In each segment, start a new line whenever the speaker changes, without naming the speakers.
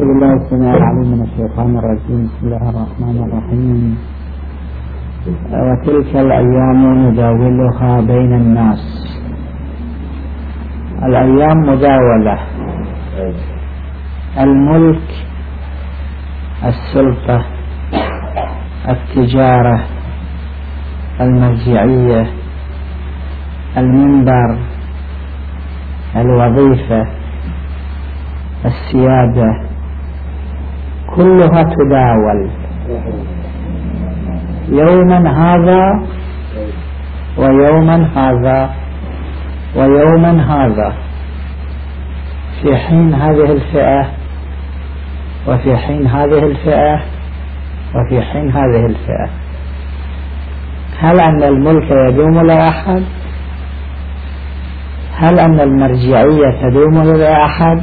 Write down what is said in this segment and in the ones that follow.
بسم الله السميع العليم من الشيطان الرجيم. بسم الله الرحمن الرحيم. وتلك الأيام نداولها بين الناس. الأيام مداولة. الملك السلطة التجارة المرجعية المنبر الوظيفة السيادة كلها تداول. يوما هذا ويوما هذا ويوما هذا. في حين هذه الفئة وفي حين هذه الفئة وفي حين هذه الفئة. هل أن الملك يدوم لأحد؟ هل أن المرجعية تدوم لأحد؟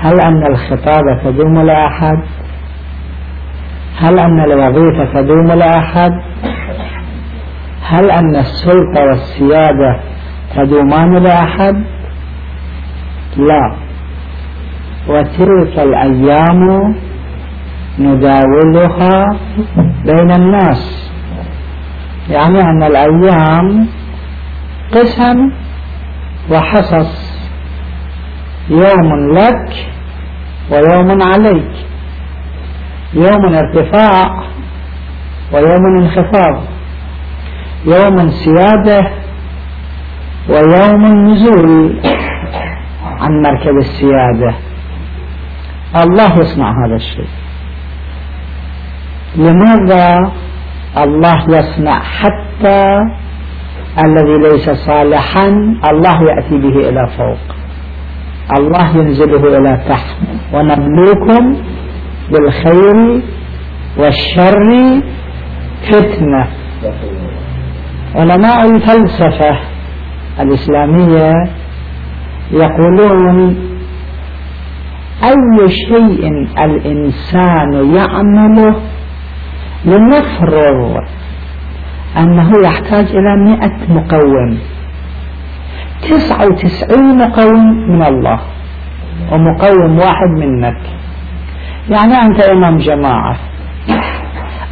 هل أن الخطابة تدوم لأحد؟ هل أن الوظيفة تدوم لأحد؟ هل أن السلطة والسيادة تدومان لأحد؟ لا. وتلك الأيام نداولها بين الناس. يعني أن الأيام قسم وحصص. يوم لك ويوم عليك. يوم ارتفاع ويوم انخفاض. يوم سيادة ويوم نزول عن مركب السيادة. الله يصنع هذا الشيء. لماذا الله يصنع حتى الذي ليس صالحا الله يأتي به إلى فوق؟ الله ينزله إلى تحت ونبلوكم بالخير والشر فتنة. علماء الفلسفة الإسلامية يقولون أي شيء الإنسان يعمله لنفرض أنه يحتاج إلى مئة مقوم. تسعة وتسعين مقوم من الله. ومقوم واحد منك. يعني أنت إمام جماعة.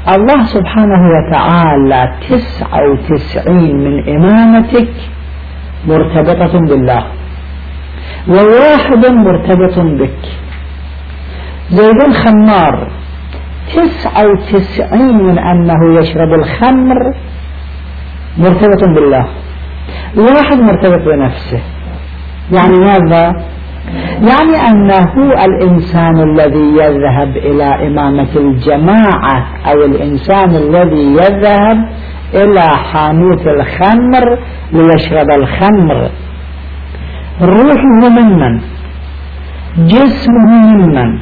الله سبحانه وتعالى تسعة وتسعين من إمامتك مرتبطة بالله. وواحد مرتبط بك. زيد الخمار تسعة وتسعين من أنه يشرب الخمر مرتبط بالله. واحد مرتبط بنفسه. يعني ماذا؟ يعني أنه الإنسان الذي يذهب إلى إمامة الجماعة أو الإنسان الذي يذهب إلى حانوت الخمر ليشرب الخمر. روحه ممن؟ جسمه ممن؟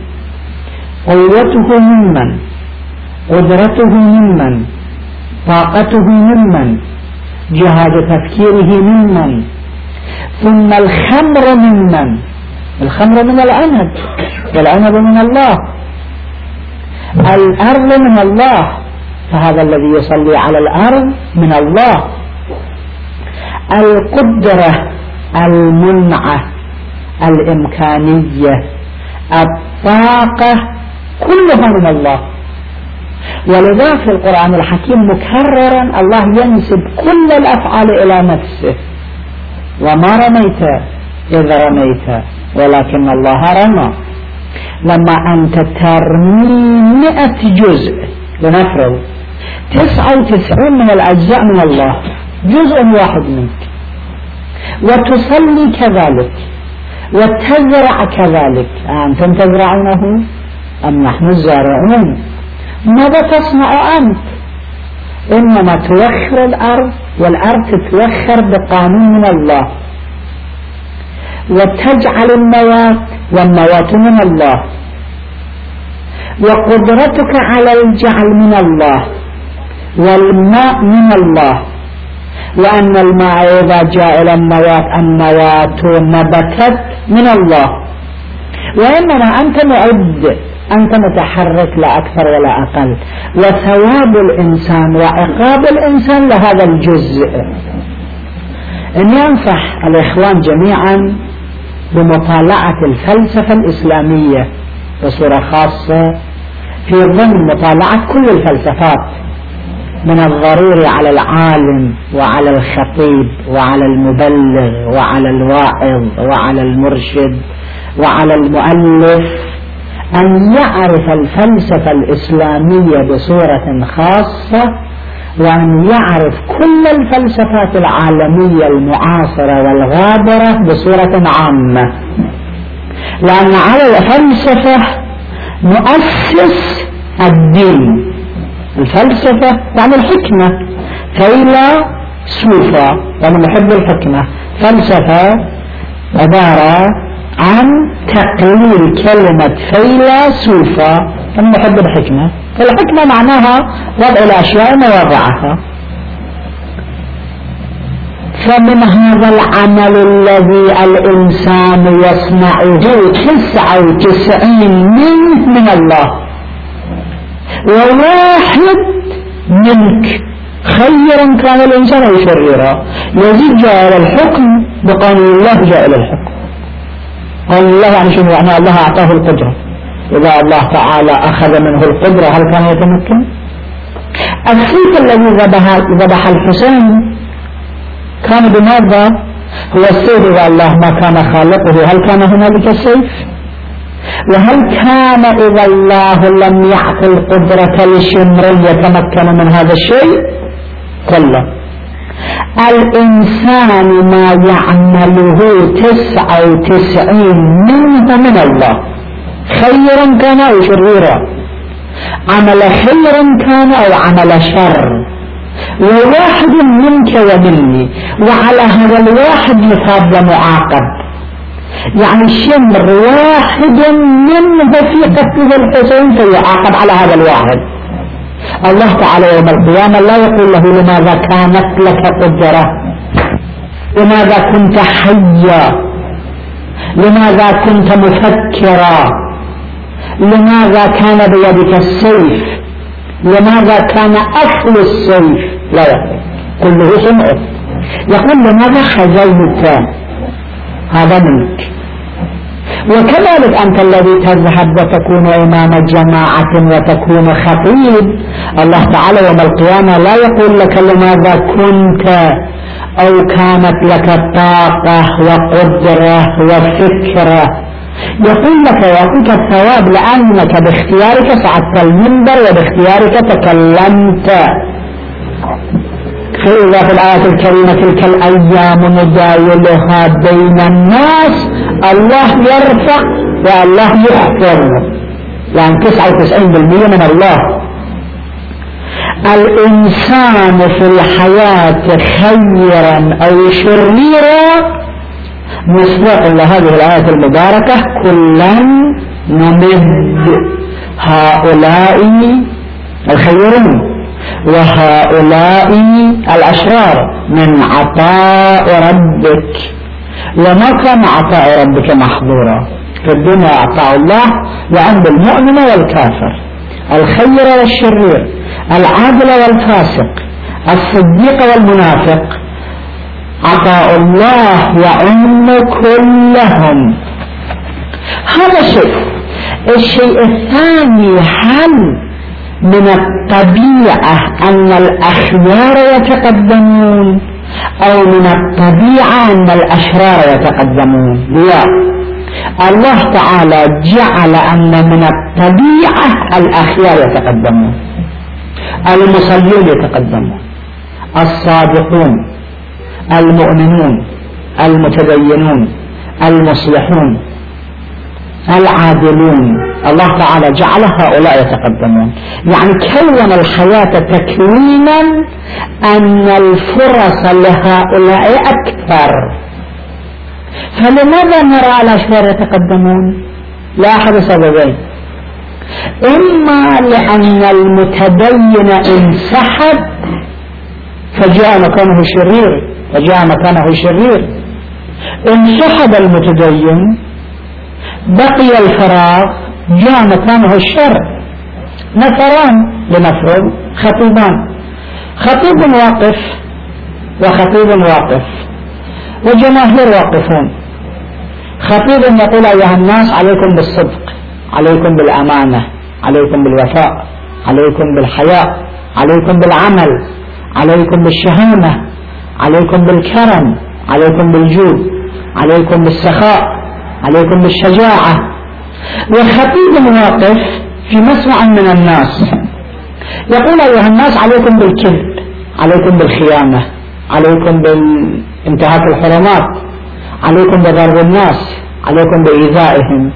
قوته ممن؟ قدرته ممن؟ طاقته ممن؟ جهاد تفكيره ممن؟ ثم الخمر ممن؟ الخمر من العنب والعنب من الله. الأرض من الله فهذا الذي يصلي على الأرض من الله. القدرة المنعة الإمكانية الطاقة كلها من الله. ولذا في القرآن الحكيم مكررا الله ينسب كل الأفعال إلى نفسه. وما رميت إذ رميت ولكن الله رمى. لما أنت ترمي مئة جزء لنفرض تسعة وتسعين من الأجزاء من الله جزء واحد منك. وتصلي كذلك وتزرع كذلك. أنتم تزرعونه أم نحن الزارعون؟ ماذا تصنع أنت؟ إنما توخر الأرض والأرض تتوخر بقانون من الله. وتجعل النواة والنواة من الله. وقدرتك على الجعل من الله والماء من الله. وأن الماء إذا جاء إلى النواة النواة نبتت من الله. وإنما أنت معد. أنت متحرك لا أكثر ولا أقل. وثواب الإنسان وعقاب الإنسان لهذا الجزء. إن ينصح الإخوان جميعا بمطالعة الفلسفة الإسلامية بصورة خاصة في ضمن مطالعة كل الفلسفات من الضروري على العالم وعلى الخطيب وعلى المبلغ وعلى الواعظ وعلى المرشد وعلى المؤلف أن يعرف الفلسفة الإسلامية بصورة خاصة وأن يعرف كل الفلسفات العالمية المعاصرة والغابرة بصورة عامة. لأن على الفلسفة مؤسس الدين. الفلسفة يعني الحكمة. فيلا سوفا وأنا بحب الحكمة. فلسفة عبارة عن تقليل كلمة فيلسوفة. بحب الحكمة؟ فالحكمة معناها وضع الأشياء مواضعها فمن هذا العمل الذي الإنسان يصنعه تسعة وتسعين منه من الله. وواحد منك خيرا كان الإنسان أو شريرا. يزيد جاء إلى الحكم بقانون الله جاء إلى الحكم. الله يعني شنو؟ يعني الله أعطاه القدرة. إذا الله تعالى أخذ منه القدرة هل كان يتمكن؟ السيف الذي ذبح ذبح الحسين كان بماذا؟ هو السيف إذا الله ما كان خالقه هل كان هنالك السيف وهل كان إذا الله لم يعطي القدرة لشمر يتمكن من هذا الشيء؟ كله الإنسان ما يعمله تسعة وتسعين منه من الله. خيرا كان أو شريرا. عمل خيرا كان أو عمل شر. وواحد منك ومني وعلى هذا الواحد مثاب ومعاقب يعني شمر واحد منه في قتله الحسين فيعاقب على هذا الواحد. الله تعالى يوم القيامة لا يقول له لماذا كانت لك قدرة؟ لماذا كنت حيا؟ لماذا كنت مفكرا؟ لماذا كان بيدك السيف؟ لماذا كان أصل السيف؟ لا يقول. كله سمعه. يقول لماذا خزيت هذا منك. وكذلك أنت الذي تذهب وتكون إمام جماعة وتكون خطيب. الله تعالى يوم القيامة لا يقول لك لماذا كنت أو كانت لك طاقة وقدرة وفكرة. يقول لك يعطيك الثواب لأنك باختيارك صعدت المنبر وباختيارك تكلمت. فإذا في الآية الكريمة تلك الأيام نداولها بين الناس. الله يرفع والله يحفر يعني 99% من الله. الإنسان في الحياة خيرا أو شريرا. مصداق لهذه الآية المباركة. كلا نمد هؤلاء الخيرون وهؤلاء الأشرار من عطاء ربك. وما كان عطاء ربك محظورا في الدنيا عطاء الله وعند المؤمن والكافر. الخير والشرير العادل والفاسق الصديق والمنافق. عطاء الله يعم كلهم. هذا شيء. الشيء الثاني هل من الطبيعة أن الأخيار يتقدمون أو من الطبيعة أن الأشرار يتقدمون. لا الله تعالى جعل أن من الطبيعة الأخيار يتقدمون المصلون يتقدمون الصادقون المؤمنون المتدينون المصلحون العادلون. الله تعالى جعل هؤلاء يتقدمون. يعني كون الحياة تكوينا أن الفرص لهؤلاء أكثر. فلماذا نرى الأشرار يتقدمون؟ لاحظ سببين إما لأن المتدين انسحب فجاء مكانه شرير فجاء مكانه شرير. انسحب المتدين بقي الفراغ جاء مكانه الشر. نفران لنفرض خطيبان. خطيب واقف وخطيب واقف وجماهير واقفون. خطيب يقول أيها الناس عليكم بالصدق عليكم بالأمانة عليكم بالوفاء عليكم بالحياء عليكم بالعمل عليكم بالشهامة عليكم بالكرم عليكم بالجود عليكم بالسخاء عليكم بالشجاعة. وخطيب واقف في مسمع من الناس. يقول أيها الناس عليكم بالكذب عليكم بالخيانة عليكم بانتهاك الحرمات عليكم بضرب الناس عليكم بإيذائهم.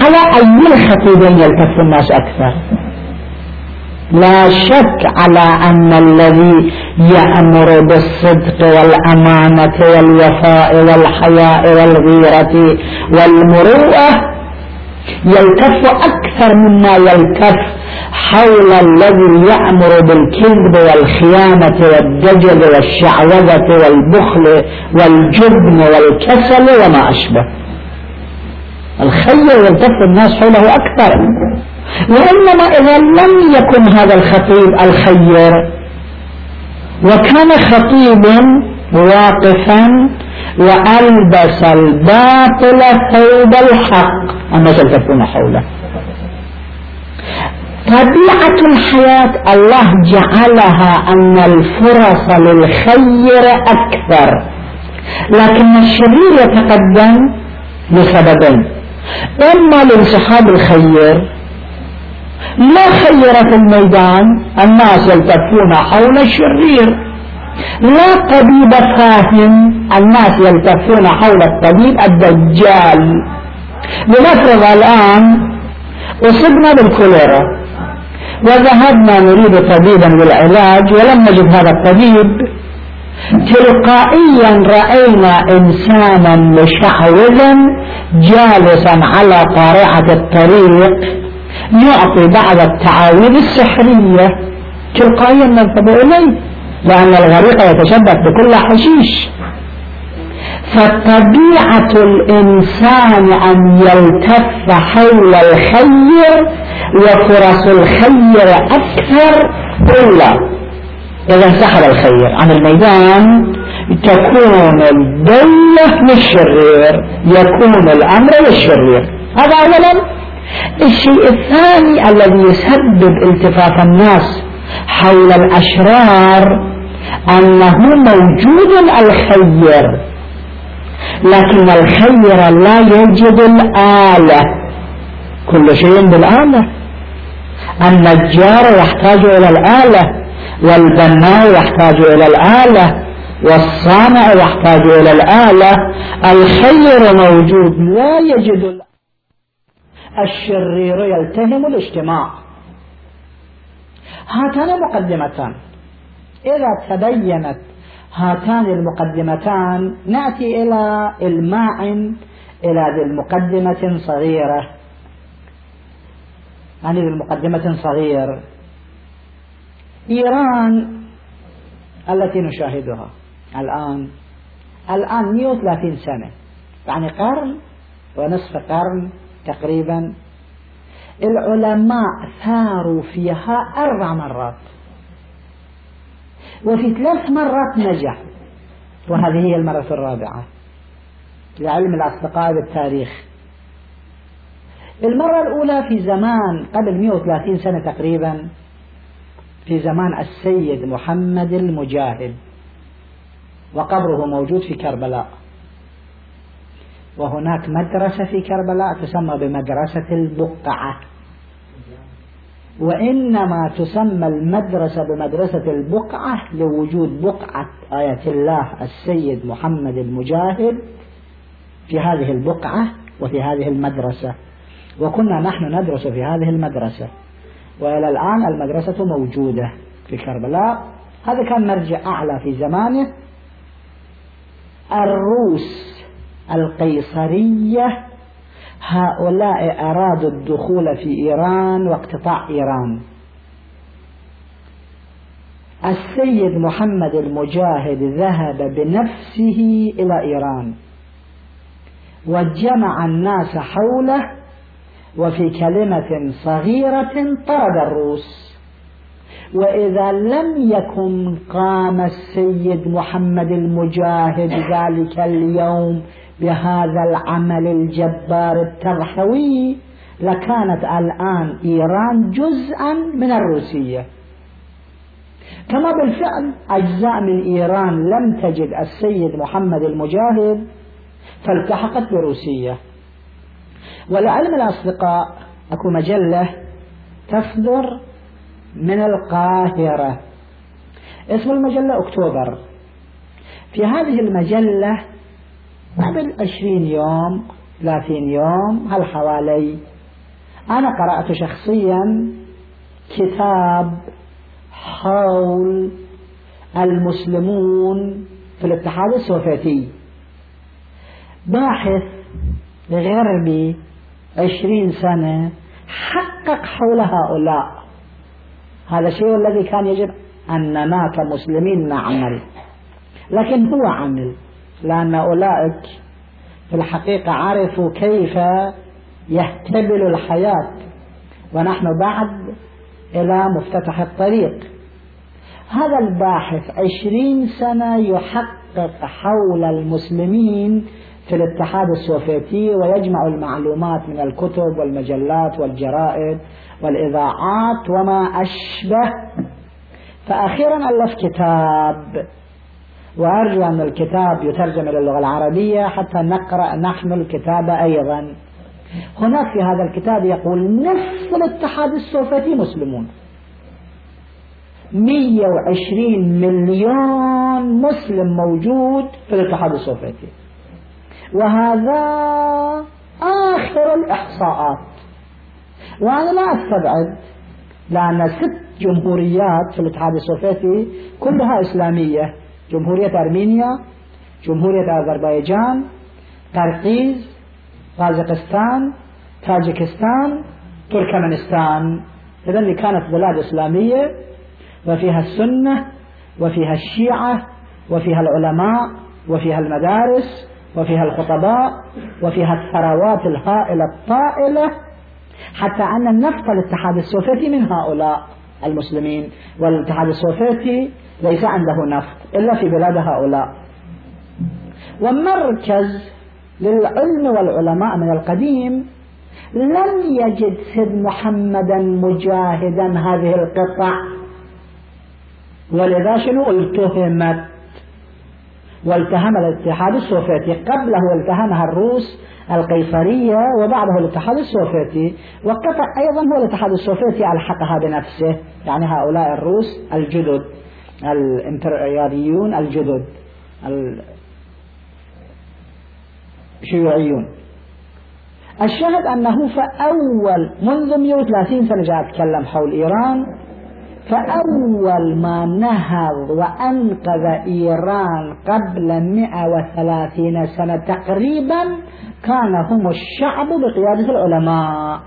على أي الخطيبين يلتف الناس أكثر؟ لا شك على أن الذي يأمر بالصدق والأمانة والوفاء والحياء والغيرة والمروءة يلتف أكثر مما يلتف حول الذي يأمر بالكذب والخيانة والدجل والشعوذة والبخل والجبن والكسل وما أشبه. الخير يلتف الناس حوله أكثر. وإنما إذا لم يكن هذا الخطيب الخير وكان خطيبا واقفا وألبس الباطل ثوب الحق. الناس يلتفون حوله. طبيعة الحياة الله جعلها أن الفرص للخير أكثر. لكن الشرير يتقدم لسببين إما لانسحاب الخير لا خير في الميدان. الناس يلتفون حول الشرير. لا طبيب فاهم الناس يلتفون حول الطبيب الدجال. لنفرض الآن أصبنا بالكوليرا وذهبنا نريد طبيبا للعلاج ولم نجد هذا الطبيب. تلقائيا رأينا إنسانا مشعوذا جالسا على قارعة الطريق يعطي بعض التعاويذ السحرية. تلقائيا نذهب إليه. لأن الغريق يتشبث بكل حشيش. فطبيعة الإنسان أن يلتف حول الخير وفرص الخير أكثر إلا إذا انسحب الخير. عن الميدان تكون الدولة للشرير يكون الأمر للشرير. هذا أولا. الشيء الثاني الذي يسبب التفاف الناس حول الأشرار أنه موجود الخير لكن الخير لا يجد الآلة كل شيء بالآلة النجار يحتاج إلى الآلة والبناء يحتاج إلى الآلة والصانع يحتاج إلى الآلة الخير موجود لا يجد الشرير يلتهم الاجتماع. هاتان مقدمتان. إذا تبينت هاتان المقدمتان نأتي إلى إلماع إلى ذي المقدمة صغيرة. يعني ذي المقدمة صغير. إيران التي نشاهدها الآن. الآن 130 سنة. يعني قرن ونصف قرن تقريبا. العلماء ثاروا فيها أربع مرات. وفي ثلاث مرات نجح. وهذه هي المرة الرابعة لعلم الأصدقاء بالتاريخ. المرة الأولى في زمان قبل 130 سنة تقريبا في زمان السيد محمد المجاهد. وقبره موجود في كربلاء. وهناك مدرسة في كربلاء تسمى بمدرسة البقعة. وإنما تسمى المدرسة بمدرسة البقعة لوجود بقعة آية الله السيد محمد المجاهد في هذه البقعة وفي هذه المدرسة. وكنا نحن ندرس في هذه المدرسة. وإلى الآن المدرسة موجودة في كربلاء. هذا كان مرجع أعلى في زمانه. الروس. القيصرية. هؤلاء أرادوا الدخول في إيران واقتطاع إيران. السيد محمد المجاهد ذهب بنفسه إلى إيران وجمع الناس حوله وفي كلمة صغيرة طرد الروس. وإذا لم يكن قام السيد محمد المجاهد ذلك اليوم بهذا العمل الجبار الترحوي لكانت الآن إيران جزءا من الروسية. كما بالفعل أجزاء من إيران لم تجد السيد محمد المجاهد فالتحقت بروسية. ولعلم الأصدقاء أكو مجلة تصدر من القاهرة. اسم المجلة أكتوبر. في هذه المجلة قبل عشرين يوم ثلاثين يوم هل حوالي؟ أنا قرأت شخصيا كتاب حول المسلمون في الاتحاد السوفيتي. باحث غربي عشرين سنة حقق حول هؤلاء. هذا الشيء الذي كان يجب أننا كمسلمين نعمل. لكن هو عمل. لأن أولئك في الحقيقة عرفوا كيف يهتبل الحياة. ونحن بعد إلى مفتتح الطريق. هذا الباحث عشرين سنة يحقق حول المسلمين في الاتحاد السوفيتي ويجمع المعلومات من الكتب والمجلات والجرائد والإذاعات وما أشبه. فأخيرا ألف كتاب. وأرجو أن الكتاب يترجم إلى اللغة العربية حتى نقرأ نحن الكتاب أيضا. هناك في هذا الكتاب يقول نصف الاتحاد السوفيتي مسلمون. 120 مليون مسلم موجود في الاتحاد السوفيتي. وهذا آخر الإحصاءات. وأنا لا أستبعد لأن ست جمهوريات في الاتحاد السوفيتي كلها إسلامية. جمهورية أرمينيا جمهورية أذربيجان قرقيز طاجكستان تاجكستان تركمانستان إذا كانت بلاد إسلامية وفيها السنة وفيها الشيعة وفيها العلماء وفيها المدارس وفيها الخطباء وفيها الثروات الهائلة الطائلة حتى أن النفط الاتحاد السوفيتي من هؤلاء المسلمين. والاتحاد السوفيتي ليس عنده نفط إلا في بلاد هؤلاء. ومركز للعلم والعلماء من القديم لم يجد سيد محمدا مجاهدا هذه القطع. ولذا شنو؟ التهمت. والتهم الاتحاد السوفيتي. قبله التهمها الروس القيصرية وبعده الاتحاد السوفيتي. وقطع أيضا هو الاتحاد السوفيتي ألحقها بنفسه. يعني هؤلاء الروس الجدد. الامبرياليون الجدد الشيوعيون. الشاهد أنه فأول منذ 130 سنة جاء أتكلم حول إيران فأول ما نهض وأنقذ إيران قبل 130 سنة تقريبا كان هم الشعب بقيادة العلماء.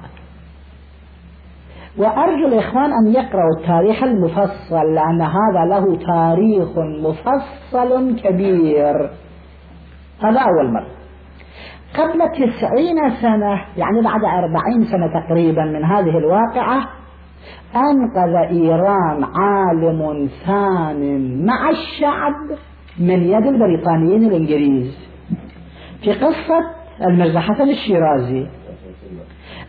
وأرجو الإخوان أن يقرأوا التاريخ المفصل لأن هذا له تاريخ مفصل كبير. هذا أول مرة. قبل تسعين سنة يعني بعد أربعين سنة تقريبا من هذه الواقعة أنقذ إيران عالم ثان مع الشعب من يد البريطانيين الإنجليز. في قصة المرزا حسن الشيرازي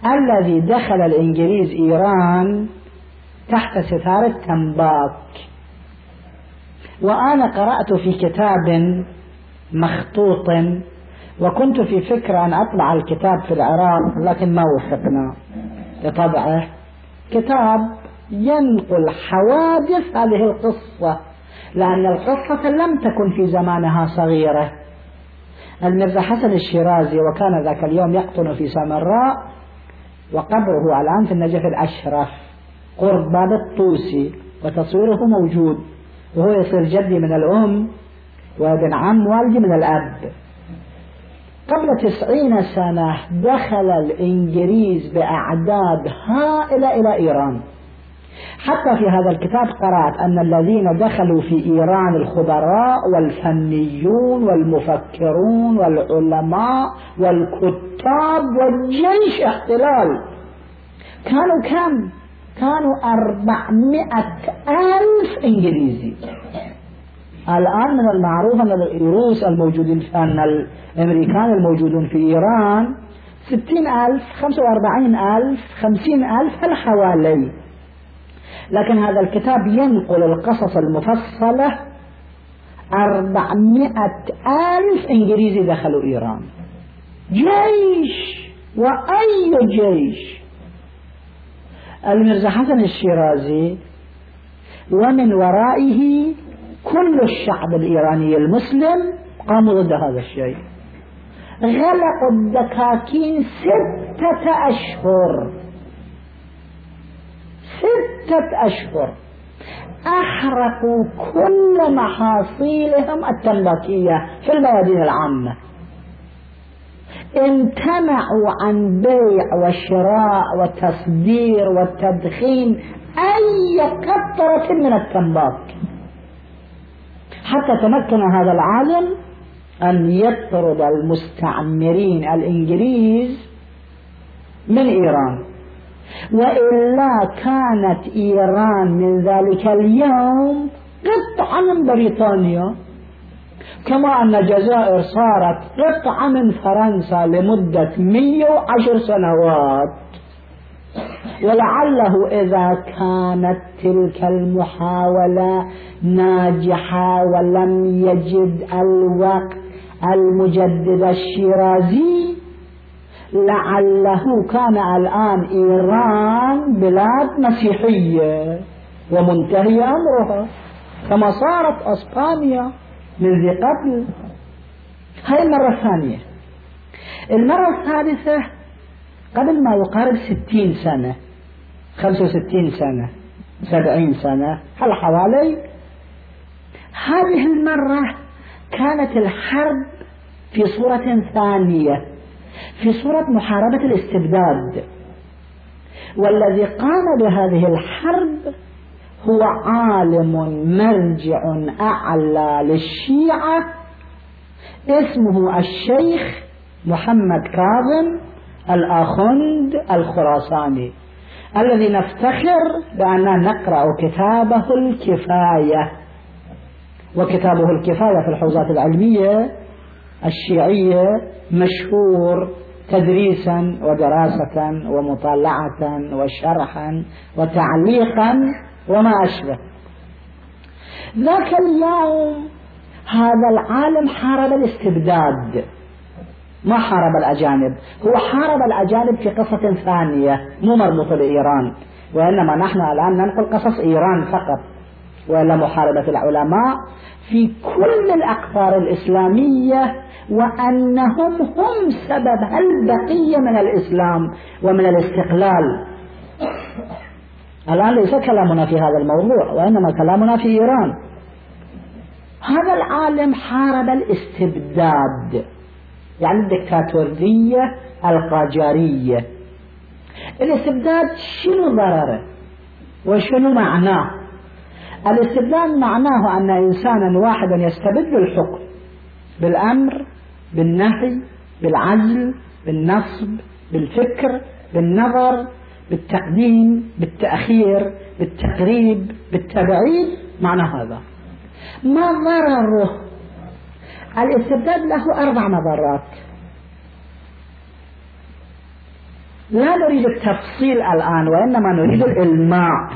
الذي دخل الإنجليز إيران تحت ستارة تنباك وأنا قرأت في كتاب مخطوط وكنت في فكرة أن أطبع الكتاب في العراق لكن ما وفقنا. لطبعه كتاب ينقل حوادث هذه القصة لأن القصة لم تكن في زمانها صغيرة. المرزا حسن الشيرازي وكان ذاك اليوم يقطن في سامراء وقبره الآن في النجف الأشرف قرب باب الطوسي وتصويره موجود. وهو يصير جدي من الأم وابن عم والدي من الأب. قبل تسعين سنة دخل الإنجليز بأعداد هائلة إلى إيران. حتى في هذا الكتاب قرأت أن الذين دخلوا في إيران الخبراء والفنيون والمفكرون والعلماء والكتاب والجيش احتلال. كانوا كم؟ كانوا أربعمائة ألف إنجليزي. الآن من المعروف أن الروس الموجودين أن الأمريكان الموجودون في إيران ستين ألف خمسة وأربعين ألف خمسين ألف الحوالي. لكن هذا الكتاب ينقل القصص المفصلة أربعمائة ألف إنجليزي دخلوا إيران. جيش! وأي جيش؟ المرزا حسن الشيرازي ومن ورائه كل الشعب الإيراني المسلم قاموا ضد هذا الشيء. غلقوا الدكاكين ستة أشهر. ستة أشهر أحرقوا كل محاصيلهم التنباكية في الميادين العامة. امتنعوا عن بيع وشراء وتصدير والتدخين أي قطرة من التنباك. حتى تمكن هذا العالم أن يطرد المستعمرين الإنجليز من إيران. وإلا كانت إيران من ذلك اليوم قطعة من بريطانيا كما أن الجزائر صارت قطعة من فرنسا لمدة 110 سنوات. ولعله إذا كانت تلك المحاولة ناجحة ولم يجد الوقت المجدد الشيرازي لعله كان الآن إيران بلاد مسيحية ومنتهي أمرها. كما صارت أسبانيا من ذي قبل. هاي المرة الثانية. المرة الثالثة قبل ما يقارب ستين سنة خمسة وستين سنة سبعين سنة هل حوالي؟ هذه المرة كانت الحرب في صورة ثانية. في صورة محاربة الاستبداد. والذي قام بهذه الحرب هو عالم مرجع أعلى للشيعة اسمه الشيخ محمد كاظم الآخند الخراساني الذي نفتخر بأننا نقرأ كتابه الكفاية. وكتابه الكفاية في الحوزات العلمية الشيعية مشهور. تدريسا ودراسة ومطالعة وشرحا وتعليقا وما أشبه. ذاك اليوم هذا العالم حارب الاستبداد. ما حارب الأجانب هو حارب الأجانب في قصة ثانية مو مربوطة بإيران وإنما نحن الآن ننقل قصص إيران فقط وإلا محاربة العلماء في كل الأقطار الإسلامية وأنهم هم سبب البقية من الإسلام ومن الاستقلال. الآن ليس كلامنا في هذا الموضوع وإنما كلامنا في إيران. هذا العالم حارب الاستبداد يعني الدكتاتورية القاجارية. الاستبداد شنو ضرره وشنو معناه؟ الاستبداد معناه أن إنسانا واحدا يستبد الحكم بالأمر بالنهي بالعزل بالنصب بالفكر بالنظر بالتقديم بالتأخير بالتقريب بالتبعيد معنى هذا. ما ضرره الاستبداد له أربع مضرات. لا نريد التفصيل الآن وإنما نريد الإلماع.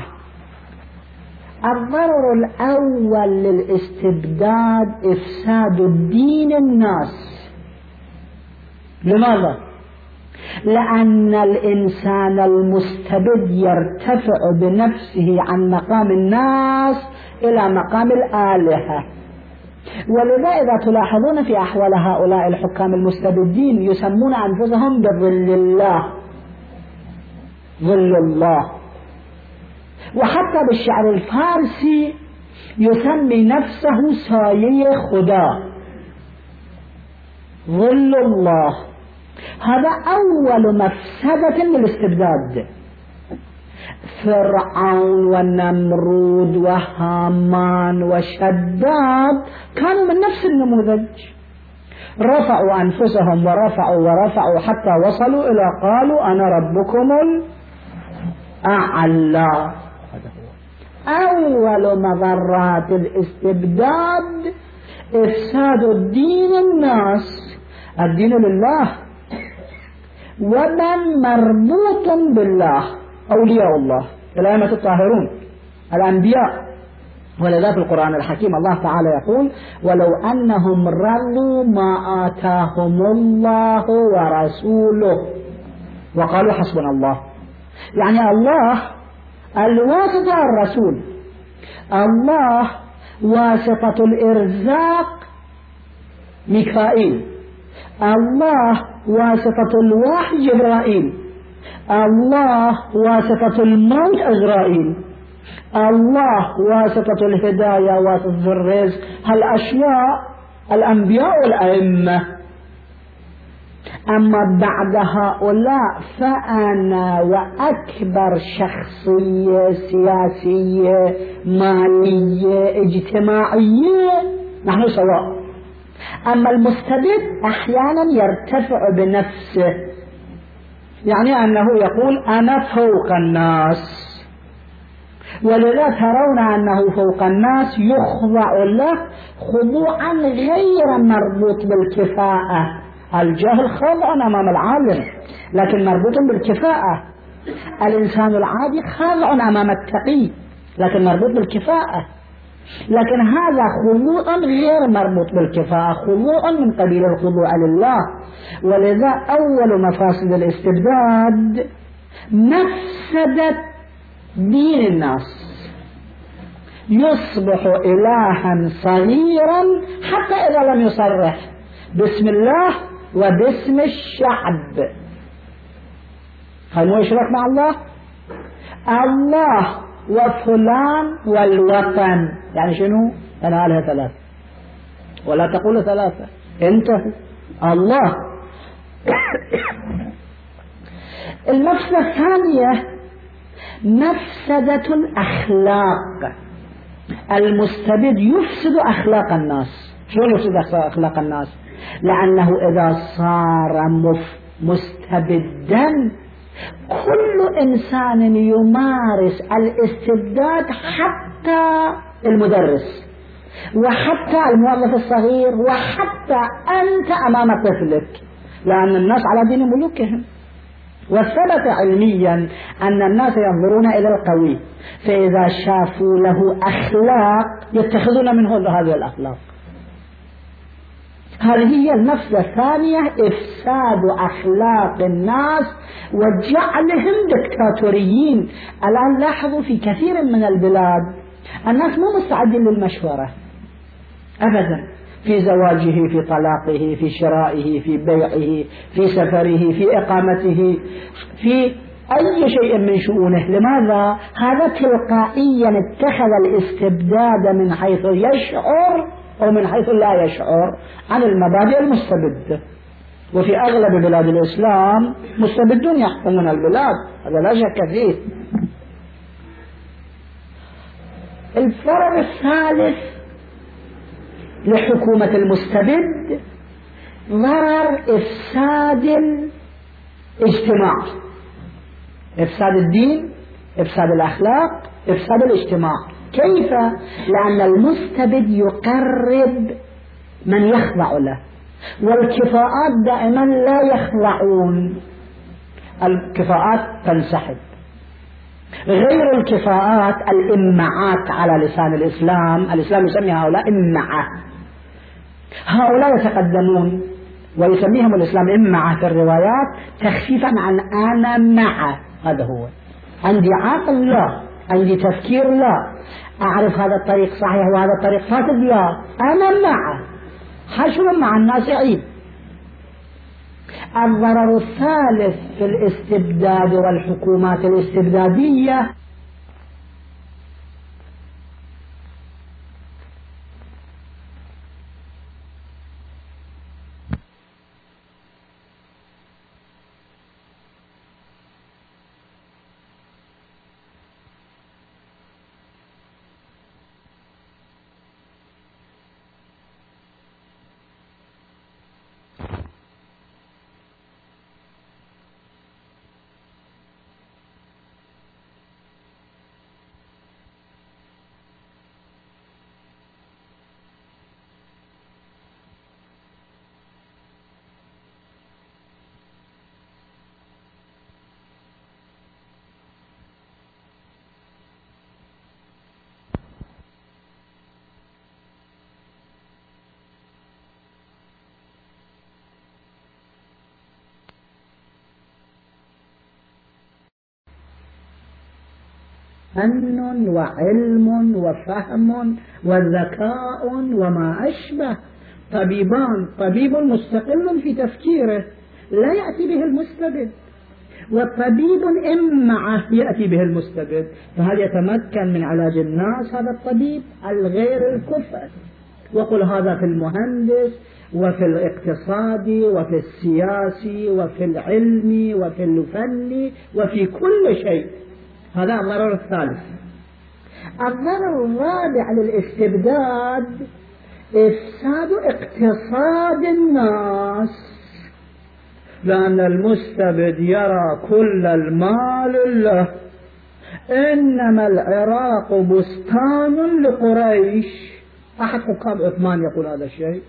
الضرر الأول للاستبداد إفساد الدين الناس. لماذا؟ لأن الإنسان المستبد يرتفع بنفسه عن مقام الناس إلى مقام الآلهة. ولذا إذا تلاحظون في أحوال هؤلاء الحكام المستبدين يسمون أنفسهم بظل الله. ظل الله. وحتى بالشعر الفارسي يسمي نفسه سايي خدا. ظل الله. هذا أول مفسدة للاستبداد. فرعون ونمرود وهامان وشداد كانوا من نفس النموذج. رفعوا أنفسهم ورفعوا ورفعوا حتى وصلوا إلى قالوا أنا ربكم الأعلى. أول مضرات الاستبداد إفساد الدين الناس. الدين لله. ومن مربوط بالله أولياء الله الأئمة الطاهرون الأنبياء ولذا في القرآن الحكيم. الله تعالى يقول ولو أنهم رضوا ما آتاهم الله ورسوله وقالوا حسبنا الله. يعني الله الواسطة الرسول الله واسطة الإرزاق ميكائيل. الله واسطة الوحي جبرائيل. الله واسطة الموت إسرائيل. الله واسطة الهداية واسطة الرزق. هالأشياء الأنبياء والأئمة. أما بعد هؤلاء فأنا وأكبر شخصية سياسية مالية اجتماعية. نحن سواء. أما المستبد أحيانا يرتفع بنفسه يعني أنه يقول أنا فوق الناس. ولذا ترون أنه فوق الناس يخضع له خضوعا غير مربوط بالكفاءة. الجهل خاضع أمام العالم لكن مربوط بالكفاءة. الإنسان العادي خاضع أمام التقي لكن مربوط بالكفاءة. لكن هذا خضوع غير مربوط بالكفاءة خضوع من قبيل الخضوع لله. ولذا أول مفاسد الاستبداد مفسدة دين الناس. يصبح إلها صغيرا حتى إذا لم يصرح. بسم الله وباسم الشعب. هل هو يشرك مع الله. الله وفلان والوطن. يعني شنو؟ أنا ثلاثة. ولا تقول ثلاثة. انتهوا الله. المفسدة الثانية مفسدة الأخلاق. المستبد يفسد أخلاق الناس. شلون يفسد أخلاق الناس؟ لأنه إذا صار مستبدا كل إنسان يمارس الاستبداد حتى المدرس وحتى الموظف الصغير وحتى أنت أمام طفلك لأن الناس على دين ملوكهم. وثبت علميا أن الناس ينظرون إلى القوي فإذا شافوا له أخلاق يتخذون منه هذه الأخلاق. هذه هي النفس الثانية إفساد أخلاق الناس وجعلهم دكتاتوريين الآن لاحظوا في كثير من البلاد الناس مو مستعدين للمشورة. أبدا. في زواجه في طلاقه في شرائه في بيعه في سفره في إقامته في أي شيء من شؤونه. لماذا؟ هذا تلقائيا اتخذ الاستبداد من حيث يشعر أو من حيث لا يشعر عن المبادئ المستبدة. وفي أغلب بلاد الإسلام مستبدون يحكمون البلاد هذا لا شك فيه. الفرق الثالث لحكومة المستبد ضرر إفساد الاجتماع. إفساد الدين إفساد الأخلاق إفساد الاجتماع. كيف؟ لأن المستبد يقرب من يخضع له. والكفاءات دائما لا يخضعون الكفاءات تنسحب. غير الكفاءات الإمعات على لسان الإسلام الإسلام يسمي هؤلاء إمعة. هؤلاء يتقدمون ويسميهم الإسلام إمعة في الروايات تخفيفا عن أنا مع. هذا هو. عندي عقل لا. عندي تفكير لا. أعرف هذا الطريق صحيح وهذا الطريق فاسد لا. أنا معه حشر مع الناس عيب. الضرر الثالث في الاستبداد والحكومات الاستبدادية فن وعلم وفهم وذكاء وما أشبه. طبيبان طبيب مستقل في تفكيره لا يأتي به المستبد. والطبيب إن يأتي به المستبد. فهل يتمكن من علاج الناس هذا الطبيب؟ الغير الكفء. وقل هذا في المهندس وفي الاقتصاد وفي السياسي وفي العلم وفي الفن وفي كل شيء. هذا الضرر الثالث. الضرر الرابع للاستبداد إفساد اقتصاد الناس. لأن المستبد يرى كل المال له. إنما العراق بستان لقريش. أحد حكام عثمان يقول هذا الشيء.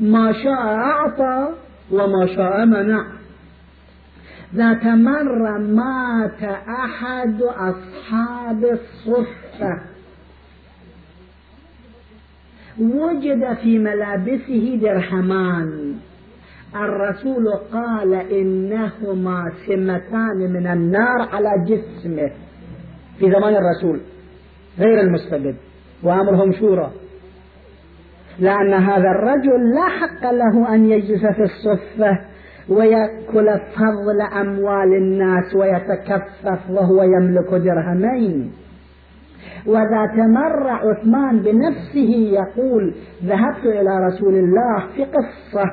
ما شاء أعطى وما شاء منع. ذات مرة مات أحد أصحاب الصفة وجد في ملابسه درهمان. الرسول قال إنهما سمتان من النار على جسمه. في زمان الرسول غير المستبد وأمرهم شورى. لأن هذا الرجل لا حق له أن يجلس في الصفة ويأكل فضل أموال الناس ويتكفف وهو يملك درهمين. وذات مرة عثمان بنفسه يقول ذهبت إلى رسول الله في قصة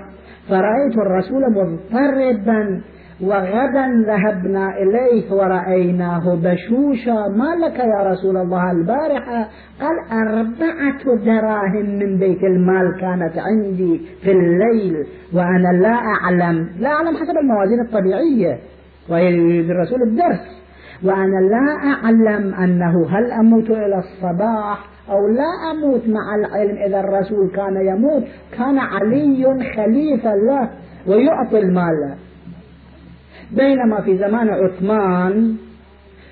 فرأيت الرسول مضطربا وغدا ذهبنا إليه ورأيناه بشوشا. ما لك يا رسول الله؟ البارحة قال أربعة دراهم من بيت المال كانت عندي في الليل وأنا لا أعلم. لا أعلم حسب الموازين الطبيعية ويريد الرسول الدرس. وأنا لا أعلم أنه هل أموت إلى الصباح أو لا أموت مع العلم إذا الرسول كان يموت. كان علي خليفة له ويعطي المال. بينما في زمان عثمان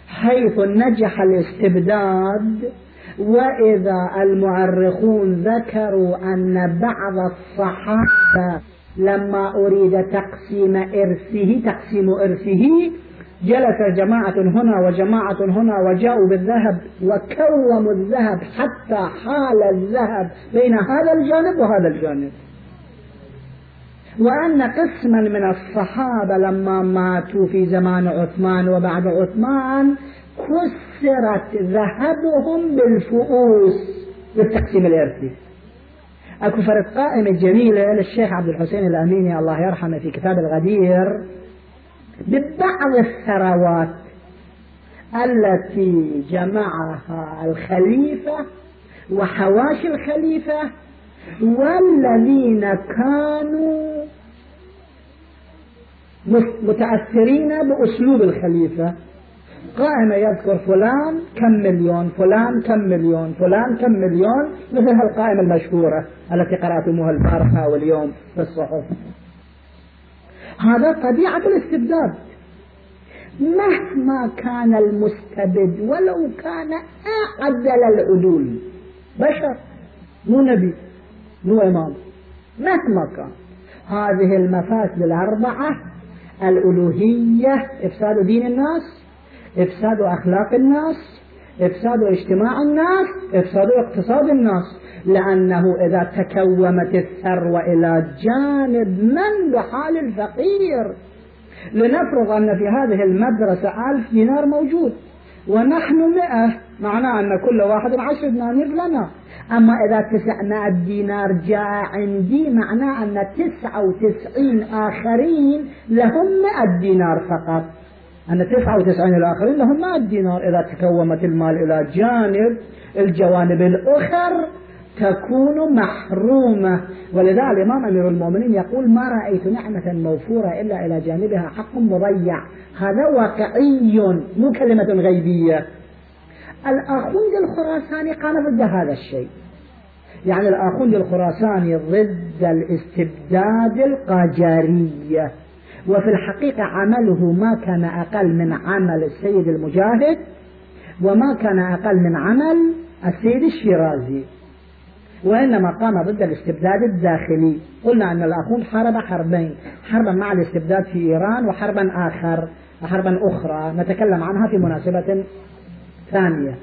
حيث نجح الاستبداد وإذا المؤرخون ذكروا أن بعض الصحابة لما أريد تقسيم إرثه تقسيم إرثه جلس جماعة هنا وجماعة هنا وجاءوا بالذهب وكوموا الذهب حتى حال الذهب بين هذا الجانب وهذا الجانب. وأن قسما من الصحابة لما ماتوا في زمان عثمان وبعد عثمان كسرت ذهبهم بالفؤوس بالتقسيم الإرثي. أكو فرق قائمة جميلة للشيخ عبد الحسين الأميني الله يرحمه في كتاب الغدير ببعض الثروات التي جمعها الخليفة وحواشي الخليفة والذين كانوا متأثرين بأسلوب الخليفة. قائمة يذكر فلان كم مليون فلان كم مليون فلان كم مليون مثل هالقائمة المشهورة التي قرأتموها البارحة واليوم في الصحف. هذا طبيعة الاستبداد. مهما كان المستبد ولو كان أعدل العدول. بشر مو نبي مو إمام. مهما كان. هذه المفاسد الأربعة الألوهية إفساد دين الناس إفساد أخلاق الناس إفساد اجتماع الناس إفساد اقتصاد الناس. لأنه إذا تكومت الثروة إلى جانب من بحال الفقير. لنفرض أن في هذه المدرسة ألف دينار موجود. ونحن مئة. معناه أن كل واحد عشر دنانير لنا. أما إذا تسعمائة دينار جاء عندي معناه أن تسعة وتسعين آخرين لهم مئة دينار فقط. أن تسعة وتسعين الآخرين لهم مئة دينار. إذا تكومت المال إلى جانب الجوانب الأخر تكون محرومة. ولذا الإمام أمير المؤمنين يقول ما رأيت نعمة موفورة إلا إلى جانبها حق مضيع. هذا واقعي مو كلمة غيبية. الآخوند الخراساني قام ضد هذا الشيء. يعني الآخوند الخراساني ضد الاستبداد القاجارية وفي الحقيقة عمله ما كان أقل من عمل السيد المجاهد وما كان أقل من عمل السيد الشيرازي. وإنما قام ضد الاستبداد الداخلي. قلنا أن الأخوند حارب حربين حربا مع الاستبداد في إيران وحربا آخر حربا أخرى. نتكلم عنها في مناسبة ثانية.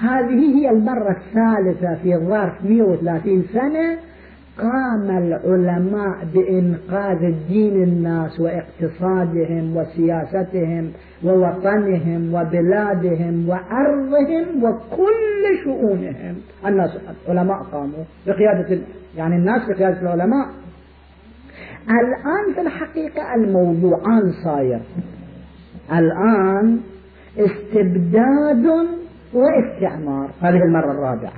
هذه هي المرة الثالثة في ظرف 130 سنة قام العلماء بإنقاذ الدين الناس واقتصادهم وسياستهم ووطنهم وبلادهم وأرضهم وكل شؤونهم. الناس العلماء قاموا بقيادة يعني الناس بقيادة العلماء. الآن في الحقيقة الموضوعان صاير. الآن استبداد واستعمار. هذه المرة الرابعة.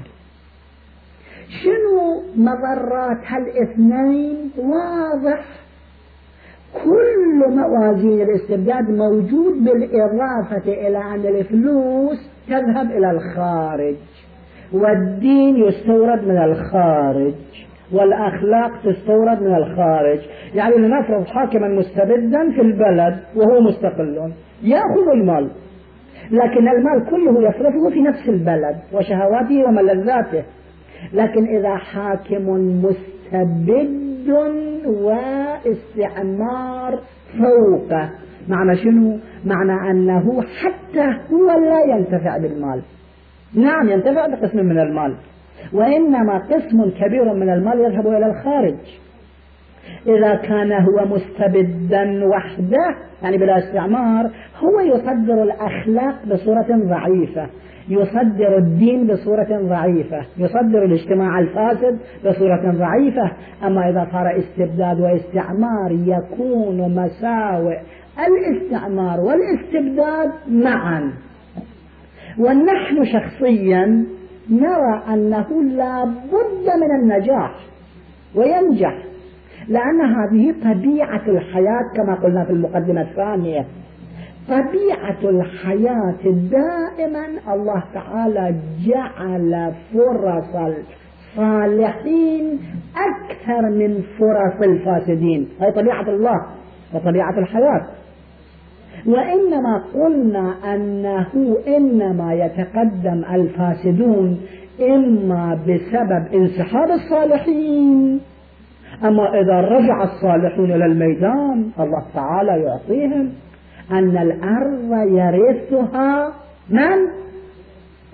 شنو مضرات هالإثنين؟ واضح كل موازين الاستبداد موجود بالإضافة إلى أن الفلوس تذهب إلى الخارج والدين يستورد من الخارج والأخلاق تستورد من الخارج. يعني لنفرض حاكما مستبدا في البلد وهو مستقل يأخذ المال لكن المال كله يصرفه في نفس البلد وشهواته وملذاته. لكن إذا حاكم مستبد واستعمار فوقه. معنى شنو؟ معنى أنه حتى هو لا ينتفع بالمال. نعم ينتفع بقسم من المال. وإنما قسم كبير من المال يذهب إلى الخارج. إذا كان هو مستبدا وحده يعني بلا استعمار هو يصدر الأخلاق بصورة ضعيفة. يصدر الدين بصورة ضعيفة. يصدر الاجتماع الفاسد بصورة ضعيفة. أما إذا صار استبداد واستعمار يكون مساوئ. الاستعمار والاستبداد معا. ونحن شخصيا نرى أنه لا بد من النجاح وينجح لأن هذه طبيعة الحياة كما قلنا في المقدمة الثانية. طبيعة الحياة دائما الله تعالى جعل فرص الصالحين أكثر من فرص الفاسدين. هذه طبيعة الله وطبيعة الحياة. وإنما قلنا أنه إنما يتقدم الفاسدون إما بسبب انسحاب الصالحين أما إذا رجع الصالحون إلى الميدان الله تعالى يعطيهم أن الأرض يرثها من؟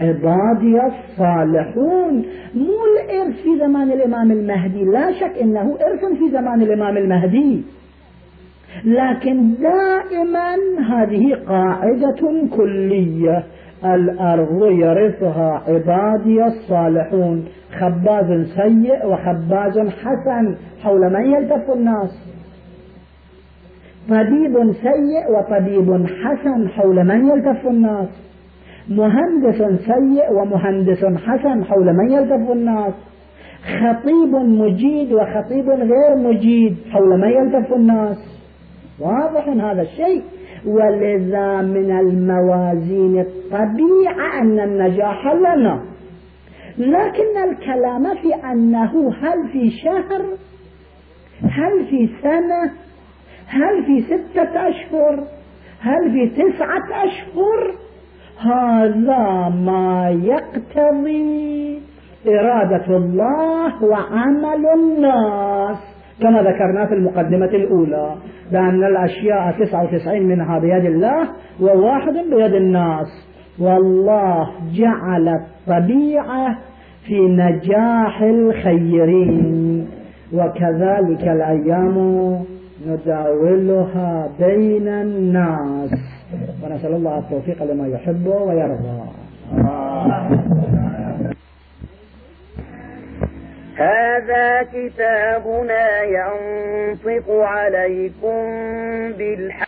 عبادي الصالحون. مو الإرث في زمان الإمام المهدي لا شك إنه إرث في زمان الإمام المهدي. لكن دائما هذه قاعدة كلية. الأرض يرثها عبادي الصالحون. خباز سيء وخباز حسن حول من يلتف الناس؟ طبيب سيء وطبيب حسن حول من يلتف الناس. مهندس سيء ومهندس حسن حول من يلتف الناس. خطيب مجيد وخطيب غير مجيد حول من يلتف الناس. واضح هذا الشيء؟ ولذا من الموازين الطبيعة أن النجاح لنا. لكن الكلام في أنه هل في شهر؟ هل في سنة؟ هل في ستة أشهر؟ هل في تسعة أشهر؟ هذا ما يقتضي إرادة الله وعمل الناس كما ذكرنا في المقدمة الأولى بأن الأشياء تسعة وتسعين منها بيد الله وواحد بيد الناس. والله جعل الطبيعة في نجاح الخيرين وكذلك الأيام نداولها بين الناس. ونسأل الله التوفيق لما يحب ويرضى.
هذا كتابنا ينطق عليكم بالحق.